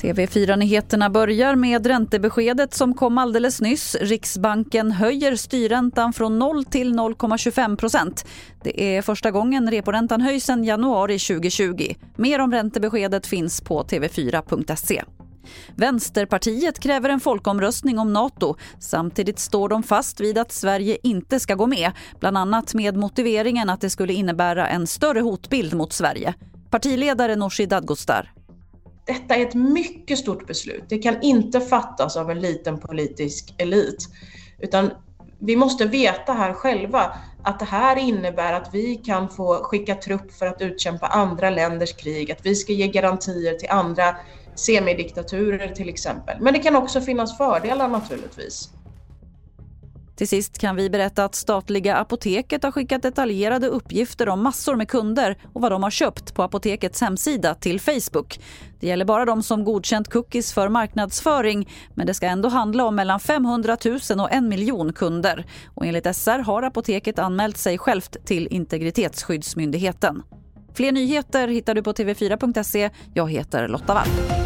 TV4-nyheterna börjar med räntebeskedet som kom alldeles nyss. Riksbanken höjer styrräntan från 0 till 0,25 procent. Det är första gången reporäntan höjs sedan januari 2020. Mer om räntebeskedet finns på tv4.se. Vänsterpartiet kräver en folkomröstning om Nato. Samtidigt står de fast vid att Sverige inte ska gå med bland annat med motiveringen att det skulle innebära en större hotbild mot Sverige. Partiledare Nooshi Dadgostar. Detta är ett mycket stort beslut. Det kan inte fattas av en liten politisk elit. Utan vi måste veta här själva att det här innebär att vi kan få skicka trupp för att utkämpa andra länders krig, att vi ska ge garantier till andra semidiktaturer till exempel. Men det kan också finnas fördelar naturligtvis. Till sist kan vi berätta att statliga Apoteket har skickat detaljerade uppgifter om massor med kunder och vad de har köpt på apotekets hemsida till Facebook. Det gäller bara de som godkänt cookies för marknadsföring men det ska ändå handla om mellan 500 000 och en miljon kunder. Och enligt SR har apoteket anmält sig självt till Integritetsskyddsmyndigheten. Fler nyheter hittar du på tv4.se. Jag heter Lotta Wall.